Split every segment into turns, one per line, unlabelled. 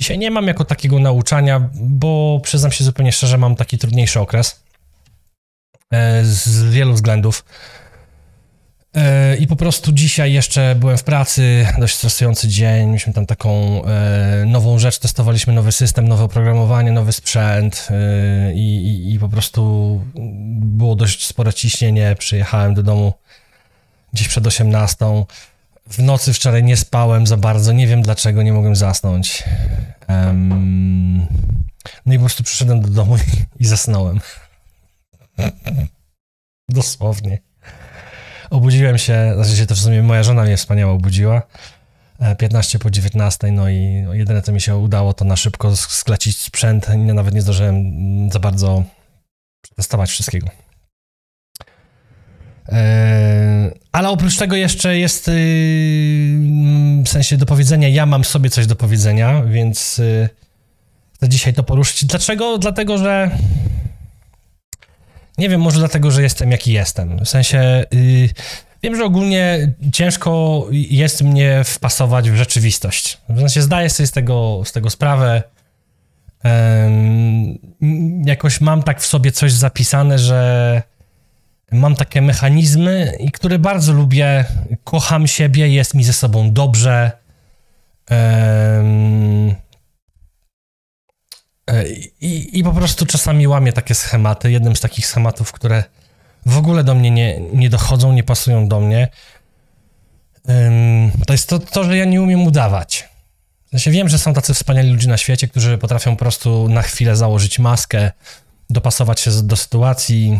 Dzisiaj nie mam jako takiego nauczania, bo przyznam się zupełnie szczerze, mam taki trudniejszy okres e, z wielu względów. E, I po prostu dzisiaj jeszcze byłem w pracy, dość stresujący dzień. Mieliśmy tam taką e, nową rzecz, testowaliśmy nowy system, nowe oprogramowanie, nowy sprzęt i, i, i po prostu było dość spore ciśnienie. Przyjechałem do domu gdzieś przed 18. W nocy wczoraj nie spałem za bardzo, nie wiem dlaczego, nie mogłem zasnąć. Em, no i po prostu przyszedłem do domu i, i zasnąłem. Dosłownie. Obudziłem się, znaczy się to w sumie moja żona mnie wspaniale obudziła. e, 15 po 19, no i no, jedyne co mi się udało to na szybko sk- sklecić sprzęt. Nawet nie zdążyłem za bardzo przetestować wszystkiego. E, Ale oprócz tego jeszcze jest y, mm, w sensie do powiedzenia, ja mam sobie coś do powiedzenia, więc y, chcę dzisiaj to poruszyć. Dlaczego? Dlatego, że nie wiem, może dlatego, że jestem jaki jestem. W sensie y, wiem, że ogólnie ciężko jest mnie wpasować w rzeczywistość. W sensie zdaję sobie z tego, z tego sprawę. Jakoś mam tak w sobie coś zapisane, że mam takie mechanizmy, i które bardzo lubię. Kocham siebie, jest mi ze sobą dobrze. E, I, I po prostu czasami łamię takie schematy. Jednym z takich schematów, które w ogóle do mnie nie, nie dochodzą, nie pasują do mnie, to jest to, to, że ja nie umiem udawać. W sensie wiem, że są tacy wspaniali ludzie na świecie, którzy potrafią po prostu na chwilę założyć maskę, dopasować się do sytuacji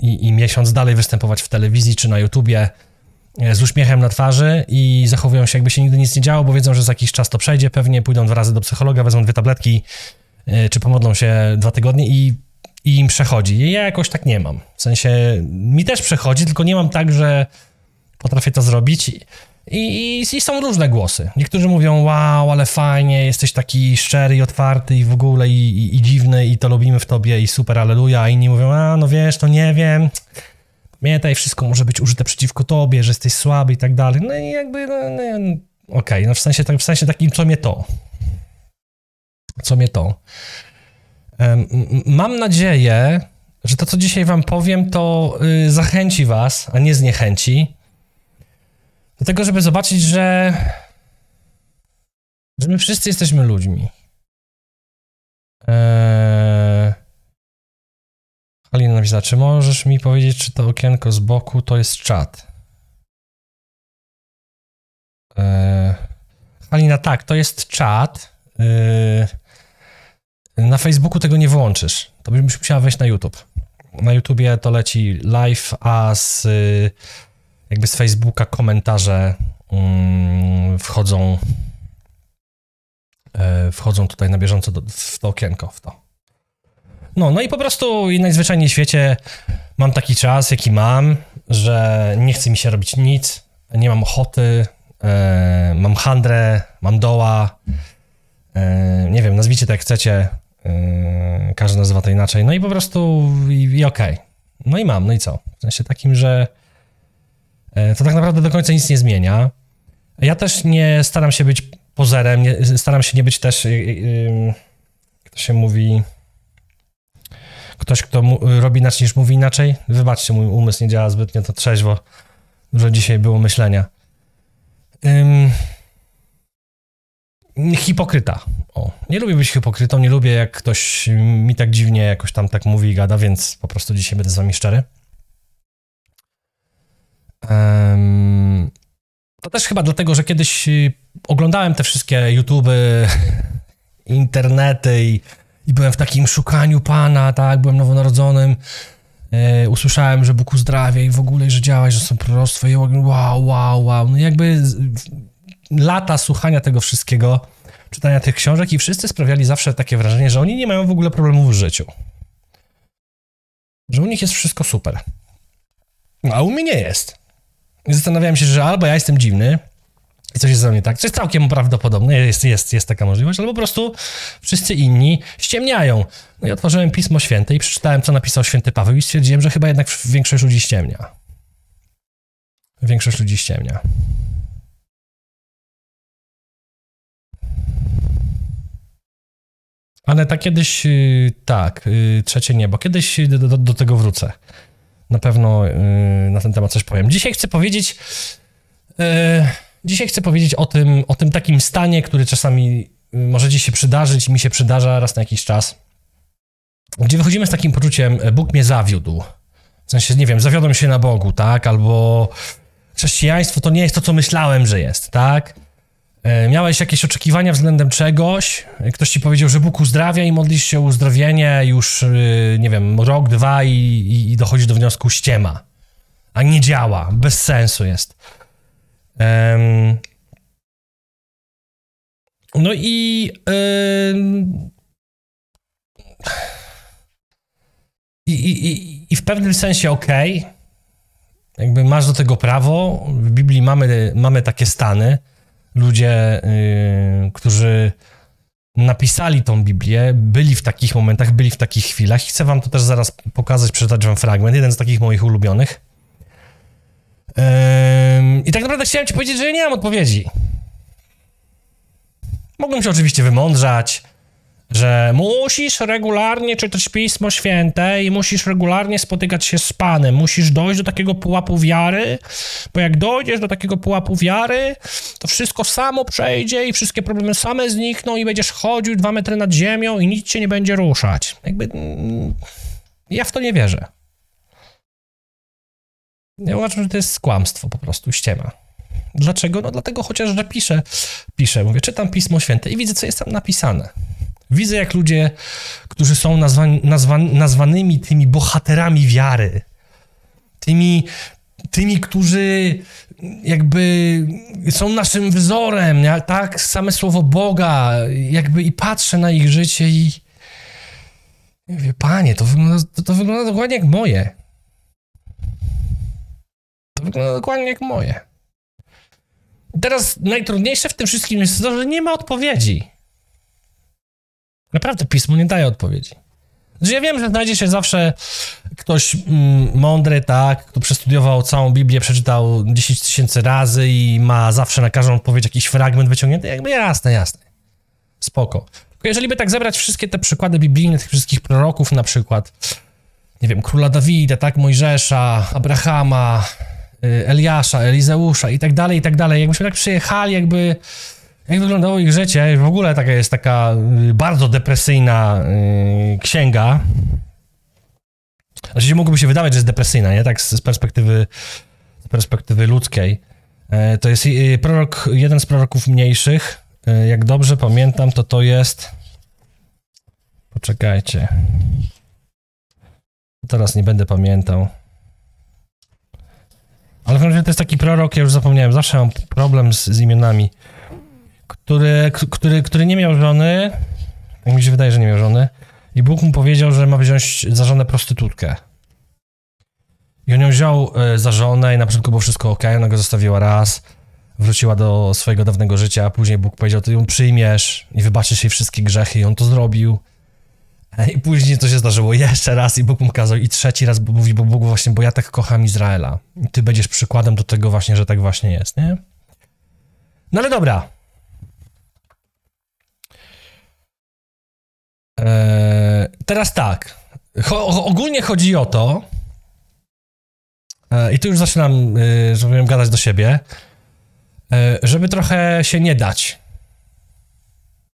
i, i miesiąc dalej występować w telewizji czy na YouTubie e, z uśmiechem na twarzy i zachowują się jakby się nigdy nic nie działo, bo wiedzą, że za jakiś czas to przejdzie, pewnie pójdą dwa razy do psychologa, wezmą dwie tabletki e, czy pomodlą się dwa tygodnie i, i im przechodzi. Ja jakoś tak nie mam. W sensie mi też przechodzi, tylko nie mam tak, że potrafię to zrobić. I, i, I są różne głosy. Niektórzy mówią, wow, ale fajnie, jesteś taki szczery i otwarty i w ogóle i, i, i dziwny i to lubimy w tobie i super, aleluja. A inni mówią, a no wiesz, to nie wiem. Pamiętaj, wszystko może być użyte przeciwko tobie, że jesteś słaby i tak dalej. No i jakby, no, no, no, okej, no w sensie, tak- w sensie takim, co mnie to? Co mnie to? Em, m- mam nadzieję, że to, co dzisiaj wam powiem, to y, zachęci was, a nie zniechęci do tego, żeby zobaczyć, że, że my wszyscy jesteśmy ludźmi. Eee... Halina napisała, czy możesz mi powiedzieć, czy to okienko z boku to jest czat? Eee... Halina, tak, to jest czat. Eee... Na Facebooku tego nie wyłączysz. To byś musiała wejść na YouTube. Na YouTubie to leci live, a z jakby z Facebooka komentarze mm, wchodzą e, wchodzą tutaj na bieżąco do, w to okienko, w to. No, no i po prostu i najzwyczajniej w świecie mam taki czas, jaki mam, że nie chce mi się robić nic, nie mam ochoty, e, mam handrę, mam doła, e, nie wiem, nazwijcie to jak chcecie, e, każdy nazywa to inaczej, no i po prostu i, i okej. No i mam, no i co? W sensie takim, że to tak naprawdę do końca nic nie zmienia. Ja też nie staram się być pozerem, nie, staram się nie być też, y, y, y, jak to się mówi, ktoś, kto robi inaczej niż mówi inaczej. Wybaczcie, mój umysł nie działa zbytnio to trzeźwo. Dużo dzisiaj było myślenia. Hipokryta. O, nie lubię być hipokrytą, nie lubię jak ktoś mi tak dziwnie jakoś tam tak mówi i gada, więc po prostu dzisiaj będę z wami szczery. To też chyba dlatego, że kiedyś y, oglądałem te wszystkie YouTube, internety i, i byłem w takim szukaniu Pana, tak, byłem nowonarodzonym. E, usłyszałem, że Bóg uzdrawia i w ogóle, że działaś, że są proroctwa i wow, wow, wow. No jakby lata słuchania tego wszystkiego, czytania tych książek i wszyscy sprawiali zawsze takie wrażenie, że oni nie mają w ogóle problemów w życiu. Że u nich jest wszystko super. A u mnie nie jest. Zastanawiałem się, że albo ja jestem dziwny i coś jest ze mnie tak, co jest całkiem prawdopodobne, jest, jest, jest taka możliwość, albo po prostu wszyscy inni ściemniają. No i otworzyłem Pismo Święte i przeczytałem, co napisał święty Paweł i stwierdziłem, że chyba jednak większość ludzi ściemnia. Większość ludzi ściemnia. Ale tak kiedyś, y, tak, y, trzecie niebo. Kiedyś do, do, do tego wrócę. Na pewno y, na ten temat coś powiem. Dzisiaj chcę powiedzieć, dzisiaj chcę powiedzieć o tym, o tym takim stanie, który czasami może ci się przydarzyć i mi się przydarza raz na jakiś czas, gdzie wychodzimy z takim poczuciem, Bóg mnie zawiódł. W sensie, nie wiem, zawiodłem się na Bogu, tak? Albo chrześcijaństwo to nie jest to, co myślałem, że jest, tak? E, miałeś jakieś oczekiwania względem czegoś, ktoś ci powiedział, że Bóg uzdrawia i modlisz się o uzdrowienie już, e, nie wiem, rok, dwa i, i, i dochodzi do wniosku ściema. A nie działa, bez sensu jest. Um, no i, um, i, i, i w pewnym sensie okej, okay. jakby masz do tego prawo. W Biblii mamy, mamy takie stany ludzie, yy, którzy napisali tą Biblię, byli w takich momentach, byli w takich chwilach. Chcę wam to też zaraz pokazać, przeczytać wam fragment, jeden z takich moich ulubionych. Yy, I tak naprawdę chciałem ci powiedzieć, że nie mam odpowiedzi. Mogłem się oczywiście wymądrzać, że musisz regularnie czytać Pismo Święte i musisz regularnie spotykać się z Panem. Musisz dojść do takiego pułapu wiary, bo jak dojdziesz do takiego pułapu wiary, to wszystko samo przejdzie i wszystkie problemy same znikną i będziesz chodził dwa metry nad ziemią i nic cię nie będzie ruszać. Jakby... Mm, ja w to nie wierzę. Ja uważam, że to jest kłamstwo po prostu, ściema. Dlaczego? No dlatego chociaż, że piszę, piszę, mówię, czytam Pismo Święte i widzę, co jest tam napisane. Widzę, jak ludzie, którzy są nazwani, nazwani, nazwanymi tymi bohaterami wiary, tymi, tymi, którzy jakby są naszym wzorem, tak? Same słowo Boga, jakby i patrzę na ich życie i mówię, panie, to wygląda, to, to wygląda dokładnie jak moje. To wygląda dokładnie jak moje. Teraz najtrudniejsze w tym wszystkim jest to, że nie ma odpowiedzi. Naprawdę pismo nie daje odpowiedzi. Znaczy ja wiem, że znajdzie się zawsze ktoś mm, mądry, tak, kto przestudiował całą Biblię, przeczytał 10 tysięcy razy i ma zawsze na każdą odpowiedź jakiś fragment wyciągnięty. Jakby jasne, jasne. Spoko. Tylko jeżeli by tak zebrać wszystkie te przykłady biblijne, tych wszystkich proroków na przykład, nie wiem, króla Dawida, tak, Mojżesza, Abrahama, y, Eliasza, Elizeusza i tak dalej, i tak dalej, jakbyśmy tak przyjechali jakby jak wyglądało ich życie? W ogóle taka jest taka y, bardzo depresyjna yy, księga. Znaczy, mogłoby się wydawać, że jest depresyjna, nie? Tak z, perspektywy, z perspektywy ludzkiej. Yy, to jest yy, prorok, jeden z proroków mniejszych. Y, jak dobrze pamiętam, to to jest... Poczekajcie. Teraz nie będę pamiętał. Ale w każdym razie to jest taki prorok, ja już zapomniałem, zawsze mam problem z, z imionami który, który, który nie miał żony, jak mi się wydaje, że nie miał żony, i Bóg mu powiedział, że ma wziąć za żonę prostytutkę. I on ją wziął e, za żonę i na początku było wszystko ok, ona go zostawiła raz, wróciła do swojego dawnego życia, a później Bóg powiedział, ty ją przyjmiesz i wybaczysz jej wszystkie grzechy i on to zrobił. E, I później to się zdarzyło jeszcze raz i Bóg mu kazał i trzeci raz mówi, bo Bóg właśnie, bo ja tak kocham Izraela. I ty będziesz przykładem do tego właśnie, że tak właśnie jest, nie? No ale dobra, Eee, teraz tak. Cho, ogólnie chodzi o to, e, i tu już zaczynam, e, że powiem, gadać do siebie, e, żeby trochę się nie dać.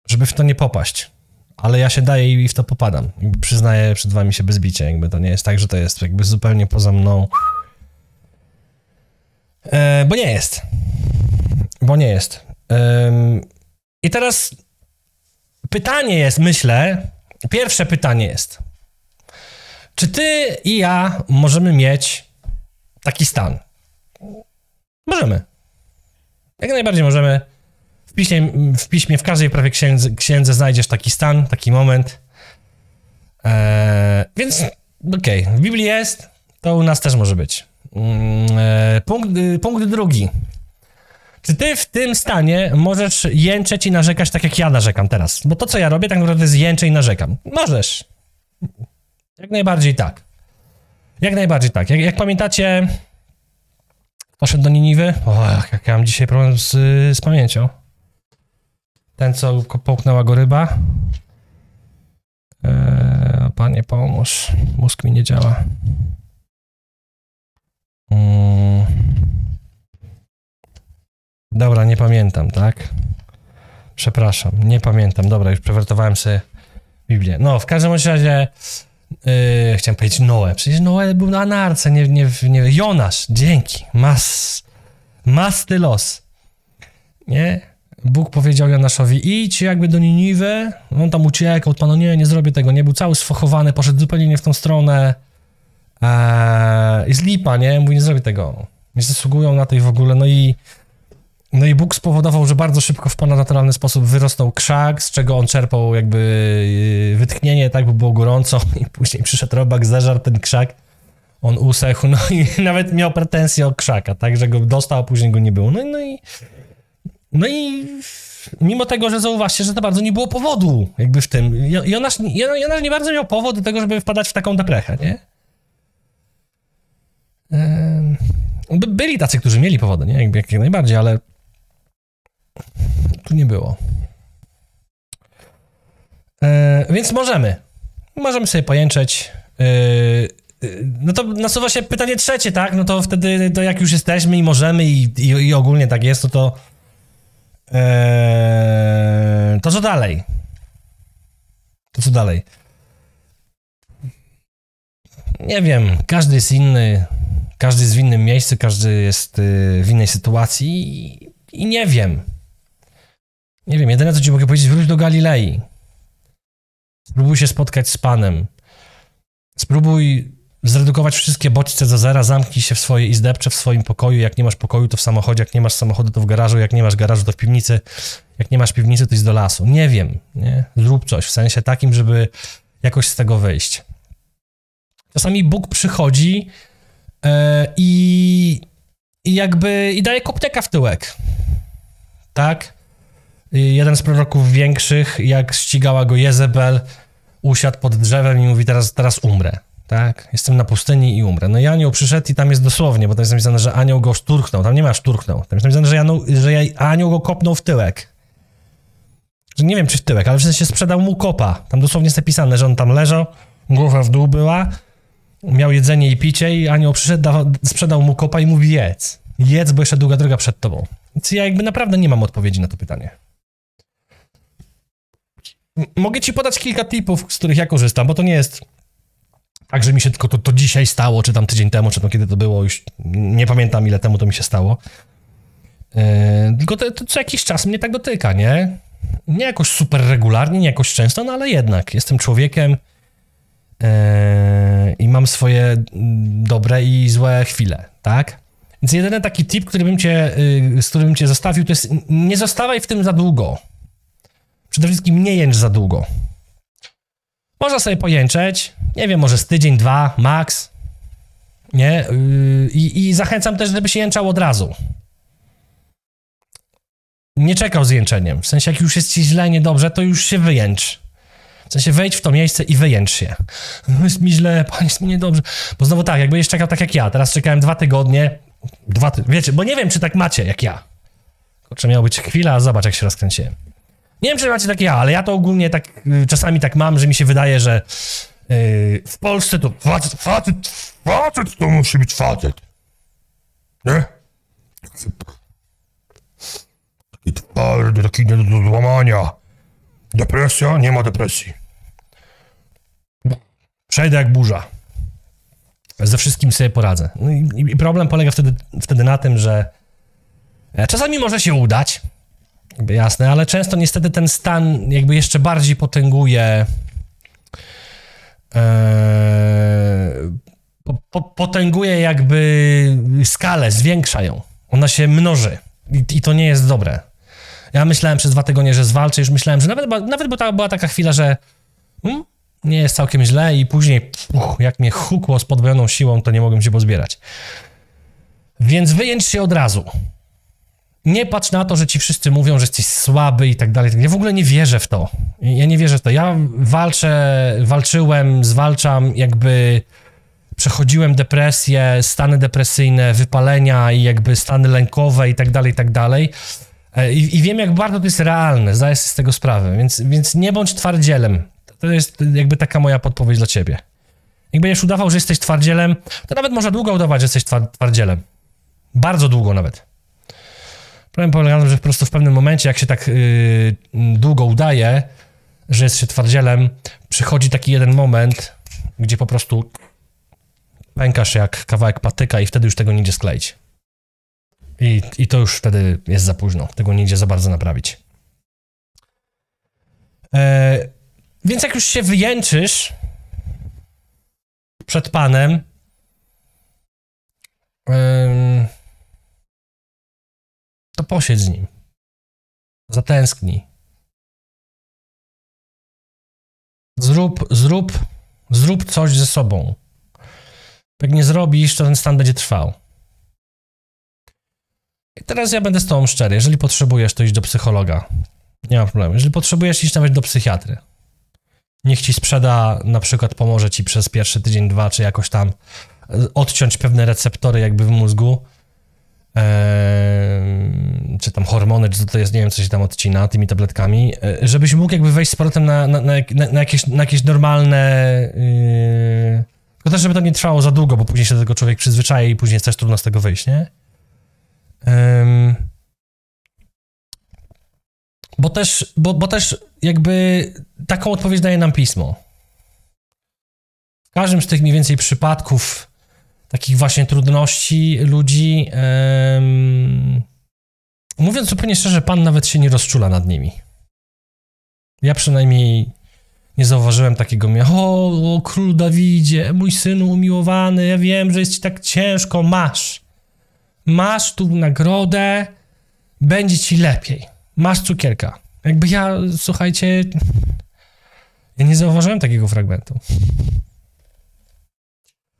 Żeby w to nie popaść. Ale ja się daję i w to popadam. Jakby przyznaję przed wami się bez bicia. Jakby to nie jest tak, że to jest jakby zupełnie poza mną. E, bo nie jest. Bo nie jest. E, I teraz pytanie jest, myślę, pierwsze pytanie jest, czy ty i ja możemy mieć taki stan? Możemy. Jak najbardziej możemy. W piśmie, w, piśmie, w każdej prawie księdze, księdze znajdziesz taki stan, taki moment. Eee, więc okej, okay. w Biblii jest, to u nas też może być. Eee, punkt, punkt drugi. Czy ty w tym stanie możesz jęczeć i narzekać tak, jak ja narzekam teraz? Bo to, co ja robię, tak naprawdę jest i narzekam. Możesz. Jak najbardziej tak. Jak najbardziej tak. Jak, jak pamiętacie, poszedł do Niniwy. O, jak ja mam dzisiaj problem z, z pamięcią. Ten, co połknęła go ryba. Panie, pomóż. Mózg mi nie działa. Dobra, nie pamiętam, tak? Przepraszam, nie pamiętam. Dobra, już przewertowałem sobie Biblię. No, w każdym razie yy, chciałem powiedzieć Noe. Przecież Noe był na anarce, nie, nie, nie Jonasz, dzięki. Mas, mas ty los. Nie? Bóg powiedział Jonaszowi, idź jakby do Niniwy. On tam uciekał, od Pana, nie, nie zrobię tego. Nie, był cały sfochowany, poszedł zupełnie nie w tą stronę. Eee, jest lipa, nie? Mówi, nie zrobię tego. Nie zasługują na i w ogóle. No i, no i Bóg spowodował, że bardzo szybko w ponadnaturalny sposób wyrosnął krzak, z czego on czerpał jakby yy, wytchnienie, tak, bo było gorąco i później przyszedł robak, zeżarł ten krzak, on usechł, no i nawet miał pretensje o krzaka, tak, że go dostał, a później go nie było. No, i- no i no i mimo tego, że zauważcie, że to bardzo nie było powodu jakby w tym. Jo- Jonasz, Jo- Jonasz nie bardzo miał powód do tego, żeby wpadać w taką deprechę, nie? By- Byli tacy, którzy mieli powody, nie? Jak, jak najbardziej, ale tu nie było. E, więc możemy. Możemy sobie pojęczeć. E, e, no to nasuwa się pytanie trzecie, tak? No to wtedy, to jak już jesteśmy i możemy i, i, i ogólnie tak jest, no to e, to co dalej? To co dalej? Nie wiem, każdy jest inny, każdy jest w innym miejscu, każdy jest y, w innej sytuacji i, i nie wiem. Nie wiem, jedyne co ci mogę powiedzieć, wróć do Galilei. Spróbuj się spotkać z Panem. Spróbuj zredukować wszystkie bodźce do zera, zamknij się w swojej izdebcze, w swoim pokoju. Jak nie masz pokoju, to w samochodzie. Jak nie masz samochodu, to w garażu. Jak nie masz garażu, to w piwnicy. Jak nie masz piwnicy, to idź do lasu. Nie wiem, nie? Zrób coś w sensie takim, żeby jakoś z tego wyjść. Czasami Bóg przychodzi e, i, jakby i daje kopteka w tyłek. Tak? I Jeden z proroków większych, jak ścigała go Jezebel, usiadł pod drzewem i mówi, teraz, teraz umrę. Tak? Jestem na pustyni i umrę. No i anioł przyszedł i tam jest dosłownie, bo tam jest napisane, że anioł go szturchnął. Tam nie ma szturchnął. Tam jest napisane, że, anioł, że anioł go kopnął w tyłek. Że nie wiem, czy w tyłek, ale w sensie sprzedał mu kopa. Tam dosłownie jest napisane, że on tam leżał, głowa w dół była, miał jedzenie i picie i anioł przyszedł, da, sprzedał mu kopa i mówi jedz. Jedz, bo jeszcze długa droga przed tobą. Więc ja jakby naprawdę nie mam odpowiedzi na to pytanie. Mogę ci podać kilka tipów, z których ja korzystam, bo to nie jest tak, że mi się tylko to, to dzisiaj stało, czy tam tydzień temu, czy tam kiedy to było, już nie pamiętam ile temu to mi się stało. Yy, tylko to, to co jakiś czas mnie tak dotyka, nie? Nie jakoś super regularnie, nie jakoś często, no ale jednak jestem człowiekiem yy, i mam swoje dobre i złe chwile, tak? Więc jedyny taki tip, który bym cię, yy, z którym cię zostawił, to jest nie zostawaj w tym za długo. Przede wszystkim nie jęcz za długo. Można sobie pojęczeć, nie wiem, może z tydzień, dwa, max, nie? Yy, I, I zachęcam też, żeby się jęczał od razu. Nie czekał z jęczeniem. W sensie, jak już jest ci źle, niedobrze, to już się wyjęcz. W sensie, wejdź w to miejsce i wyjęcz się. No jest mi źle, panie, jest mi niedobrze. Bo znowu tak, jakbyś czekał tak jak ja. Teraz czekałem dwa tygodnie. Dwa ty... Wiecie, bo nie wiem, czy tak macie, jak ja. Kurczę, miała być chwila, a zobacz, jak się rozkręciłem. Nie wiem, czy macie tak jak ja, ale ja to ogólnie tak y, czasami tak mam, że mi się wydaje, że y, w Polsce to facet, facet, facet to musi być facet. Nie? Taki twardy, taki nie do złamania. Depresja? Nie ma depresji. Przejdę jak burza. Ze wszystkim sobie poradzę. No i, i problem polega wtedy, wtedy na tym, że e, czasami może się udać, jakby jasne, ale często niestety ten stan jakby jeszcze bardziej potęguje e, po, po, potęguje jakby skalę, zwiększa ją. Ona się mnoży i, i to nie jest dobre. Ja myślałem przez dwa tygodnie, że zwalczę, już myślałem, że nawet, nawet bo ta, była taka chwila, że mm, nie jest całkiem źle i później jak mnie hukło z podwojoną siłą, to nie mogłem się pozbierać. Więc wyjęć się od razu. Nie patrz na to, że ci wszyscy mówią, że jesteś słaby i tak dalej. Ja w ogóle nie wierzę w to. Ja nie wierzę w to. Ja walczę, walczyłem, zwalczam, jakby przechodziłem depresję, stany depresyjne, wypalenia i jakby stany lękowe i tak dalej, i tak dalej. E, I, I wiem, jak bardzo to jest realne, zdaję sobie z tego sprawę, więc, więc nie bądź twardzielem. To jest jakby taka moja podpowiedź dla ciebie. Jak będziesz udawał, że jesteś twardzielem, to nawet można długo udawać, że jesteś twar- twardzielem. Bardzo długo nawet. Problem polega na tym, że po prostu w pewnym momencie, jak się tak yy, długo udaje, że jest się twardzielem, przychodzi taki jeden moment, gdzie po prostu pękasz jak kawałek patyka i wtedy już tego nie idzie skleić. I, I to już wtedy jest za późno. Tego nie idzie za bardzo naprawić. E, więc jak już się wyjęczysz przed Panem, em, to posiedź z Nim. Zatęsknij. Zrób, zrób, zrób coś ze sobą. Jak nie zrobisz, to ten stan będzie trwał. I teraz ja będę z tobą szczery. Jeżeli potrzebujesz, to idź do psychologa. Nie ma problemu. Jeżeli potrzebujesz, idź nawet do psychiatry. Niech ci sprzeda, na przykład pomoże ci przez pierwszy tydzień, dwa, czy jakoś tam e, odciąć pewne receptory jakby w mózgu. Eee, czy tam hormony, czy to jest, nie wiem, co się tam odcina tymi tabletkami, e, żebyś mógł jakby wejść z powrotem na, na, na, na, jakieś, na jakieś normalne... Yy... Tylko też, żeby to nie trwało za długo, bo później się do tego człowiek przyzwyczai i później jest też trudno z tego wyjść, nie? Em, bo też, bo, bo też jakby taką odpowiedź daje nam pismo. W każdym z tych mniej więcej przypadków takich właśnie trudności ludzi, mówiąc zupełnie szczerze, Pan nawet się nie rozczula nad nimi. Ja przynajmniej nie zauważyłem takiego mnie, o, o król Dawidzie, mój synu umiłowany, ja wiem, że jest ci tak ciężko, masz. Masz tu nagrodę, będzie ci lepiej. Masz cukierka. Jakby ja, słuchajcie, ja nie zauważyłem takiego fragmentu.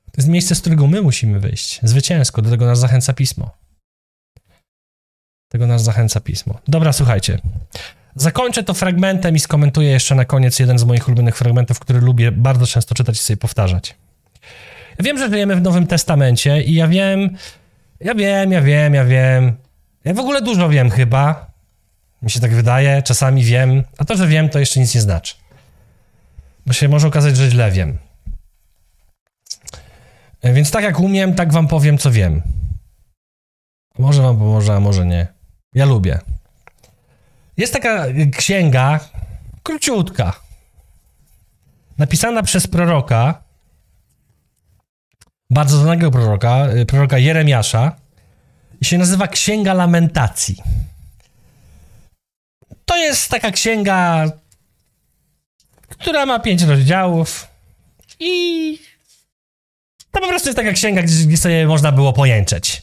To jest miejsce, z którego my musimy wyjść. Zwycięsko, do tego nas zachęca pismo. Tego nas zachęca pismo. Dobra, słuchajcie. Zakończę to fragmentem i skomentuję jeszcze na koniec jeden z moich ulubionych fragmentów, który lubię bardzo często czytać i sobie powtarzać. Ja wiem, że żyjemy w Nowym Testamencie i ja wiem, ja wiem, ja wiem, ja wiem. Ja w ogóle dużo wiem chyba. Mi się tak wydaje, czasami wiem, a to, że wiem, to jeszcze nic nie znaczy. Bo się może okazać, że źle wiem. E, Więc tak jak umiem, tak wam powiem, co wiem. Może wam pomoże, a może nie. Ja lubię. Jest taka księga, króciutka, napisana przez proroka, bardzo znanego proroka, y, proroka Jeremiasza, i się nazywa Księga Lamentacji. To jest taka księga, która ma pięć rozdziałów i to po prostu jest taka księga, gdzie, sobie można było pojęczeć.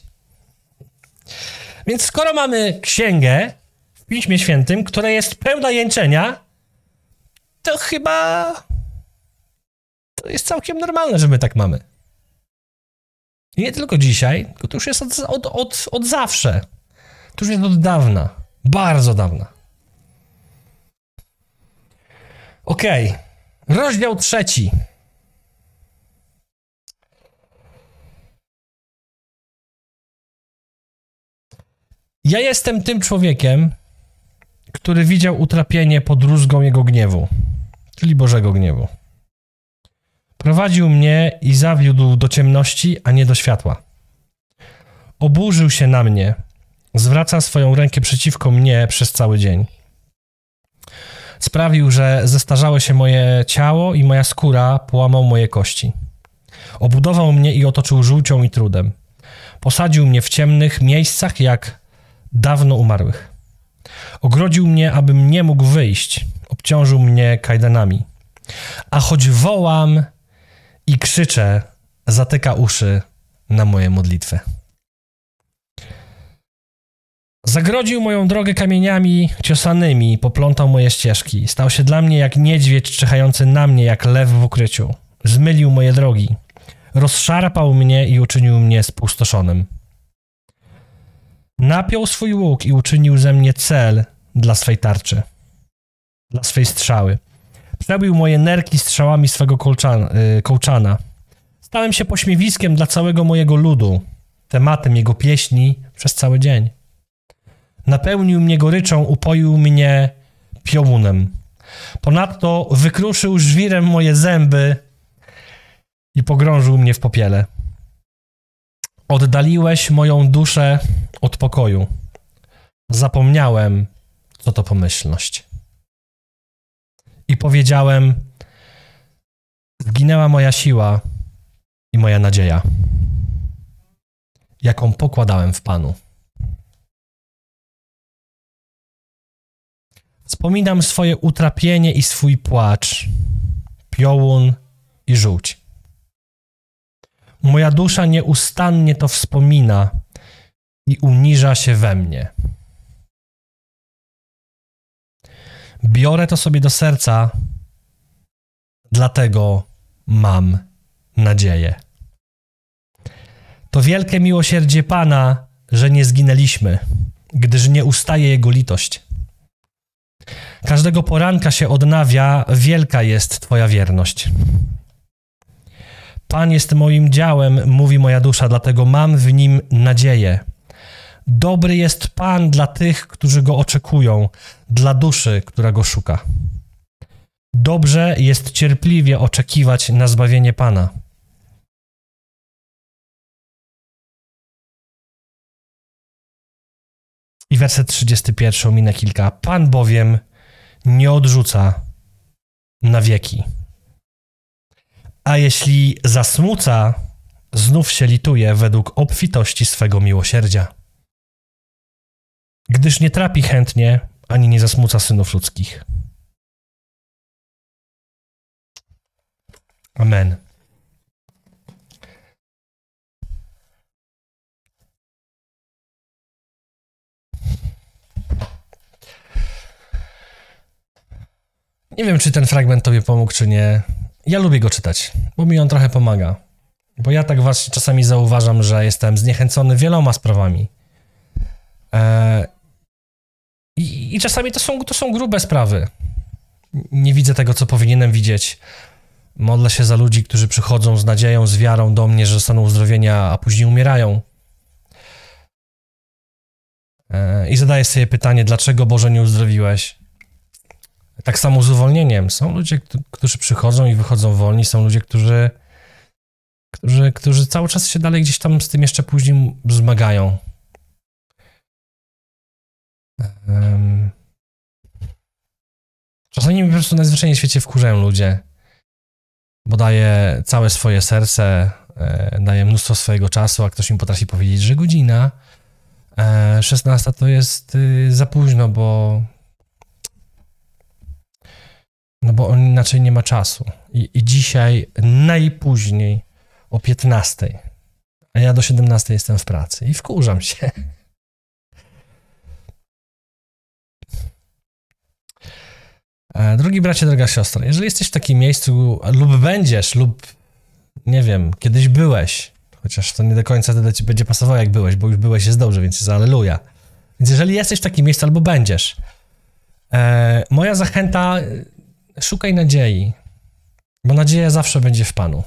Więc skoro mamy księgę w Piśmie Świętym, która jest pełna jęczenia, to chyba to jest całkiem normalne, że my tak mamy. I nie tylko dzisiaj, to już jest od, od, od, od zawsze. To już jest od dawna. Bardzo dawna. Okej. Rozdział trzeci. Ja jestem tym człowiekiem, który widział utrapienie pod rózgą jego gniewu, czyli Bożego gniewu. Prowadził mnie i zawiódł do ciemności, a nie do światła. Oburzył się na mnie, zwraca swoją rękę przeciwko mnie przez cały dzień. Sprawił, że zestarzało się moje ciało i moja skóra połamał moje kości. Obudował mnie i otoczył żółcią i trudem. Posadził mnie w ciemnych miejscach jak dawno umarłych. Ogrodził mnie, abym nie mógł wyjść. Obciążył mnie kajdanami. A choć wołam i krzyczę, zatyka uszy na moje modlitwy. Zagrodził moją drogę kamieniami ciosanymi, poplątał moje ścieżki. Stał się dla mnie jak niedźwiedź czyhający na mnie, jak lew w ukryciu. Zmylił moje drogi. Rozszarpał mnie i uczynił mnie spustoszonym. Napiął swój łuk i uczynił ze mnie cel dla swej tarczy, dla swej strzały. Przebił moje nerki strzałami swego y, kołczana. Stałem się pośmiewiskiem dla całego mojego ludu, tematem jego pieśni przez cały dzień. Napełnił mnie goryczą, upoił mnie piołunem. Ponadto wykruszył żwirem moje zęby i pogrążył mnie w popiele. Oddaliłeś moją duszę od pokoju. Zapomniałem, co to pomyślność. I powiedziałem: Zginęła moja siła i moja nadzieja, jaką pokładałem w Panu. Wspominam swoje utrapienie i swój płacz, piołun i żółć. Moja dusza nieustannie to wspomina i uniża się we mnie. Biorę to sobie do serca, dlatego mam nadzieję. To wielkie miłosierdzie Pana, że nie zginęliśmy, gdyż nie ustaje Jego litość. Każdego poranka się odnawia, wielka jest Twoja wierność. Pan jest moim działem, mówi moja dusza, dlatego mam w nim nadzieję. Dobry jest Pan dla tych, którzy go oczekują, dla duszy, która go szuka. Dobrze jest cierpliwie oczekiwać na zbawienie Pana. I werset 31 minę kilka. Pan bowiem nie odrzuca na wieki. A jeśli zasmuca, znów się lituje według obfitości swego miłosierdzia. Gdyż nie trapi chętnie, ani nie zasmuca synów ludzkich. Amen. Nie wiem, czy ten fragment tobie pomógł, czy nie. Ja lubię go czytać, bo mi on trochę pomaga. Bo ja tak właśnie czasami zauważam, że jestem zniechęcony wieloma sprawami. E, i, I, czasami to są, to są grube sprawy. Nie widzę tego, co powinienem widzieć. Modlę się za ludzi, którzy przychodzą z nadzieją, z wiarą do mnie, że zostaną uzdrowienia, a później umierają. E, I zadaję sobie pytanie, dlaczego Boże nie uzdrowiłeś? Tak samo z uwolnieniem. Są ludzie, którzy przychodzą i wychodzą wolni, są ludzie, którzy, którzy, którzy cały czas się dalej gdzieś tam z tym jeszcze później zmagają. Czasami po prostu najzwyczajniej w świecie wkurzają ludzie, bo daje całe swoje serce, e, daje mnóstwo swojego czasu, a ktoś im potrafi powiedzieć, że godzina e, 16 to jest y, za późno, bo no bo on inaczej nie ma czasu. I, I, dzisiaj najpóźniej o 15, a ja do 17 jestem w pracy i wkurzam się. E, drogi bracie, droga siostra, jeżeli jesteś w takim miejscu lub będziesz, lub nie wiem, kiedyś byłeś, chociaż to nie do końca wtedy ci będzie pasowało jak byłeś, bo już byłeś jest dobrze, więc jest aleluja. Więc jeżeli jesteś w takim miejscu albo będziesz, e, moja zachęta szukaj nadziei, bo nadzieja zawsze będzie w Panu.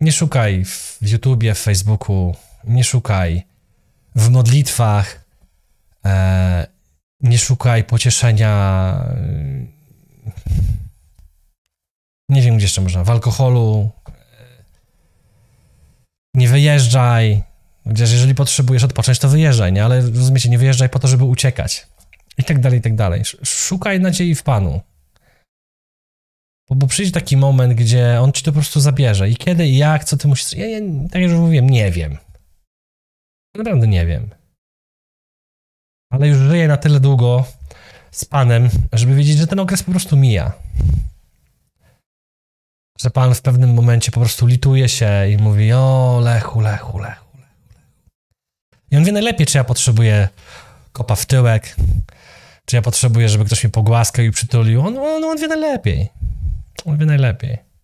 Nie szukaj w YouTubie, w Facebooku, nie szukaj w modlitwach, e, nie szukaj pocieszenia. E, nie wiem, gdzie jeszcze można, w alkoholu. Nie wyjeżdżaj. Chociaż jeżeli potrzebujesz odpocząć, to wyjeżdżaj, nie? Ale rozumiecie, nie wyjeżdżaj po to, żeby uciekać i tak dalej, i tak dalej. Szukaj nadziei w Panu. Bo, bo przyjdzie taki moment, gdzie On ci to po prostu zabierze. I kiedy, i jak, co ty musisz... Ja, ja tak jak już mówiłem, nie wiem. Naprawdę nie wiem. Ale już żyję na tyle długo z Panem, żeby wiedzieć, że ten okres po prostu mija. Że Pan w pewnym momencie po prostu lituje się i mówi, o, lechu, lechu, lechu. I On wie najlepiej, czy ja potrzebuję kopa w tyłek, czy ja potrzebuję, żeby ktoś mnie pogłaskał i przytulił. On, on, on wie najlepiej. On wie najlepiej.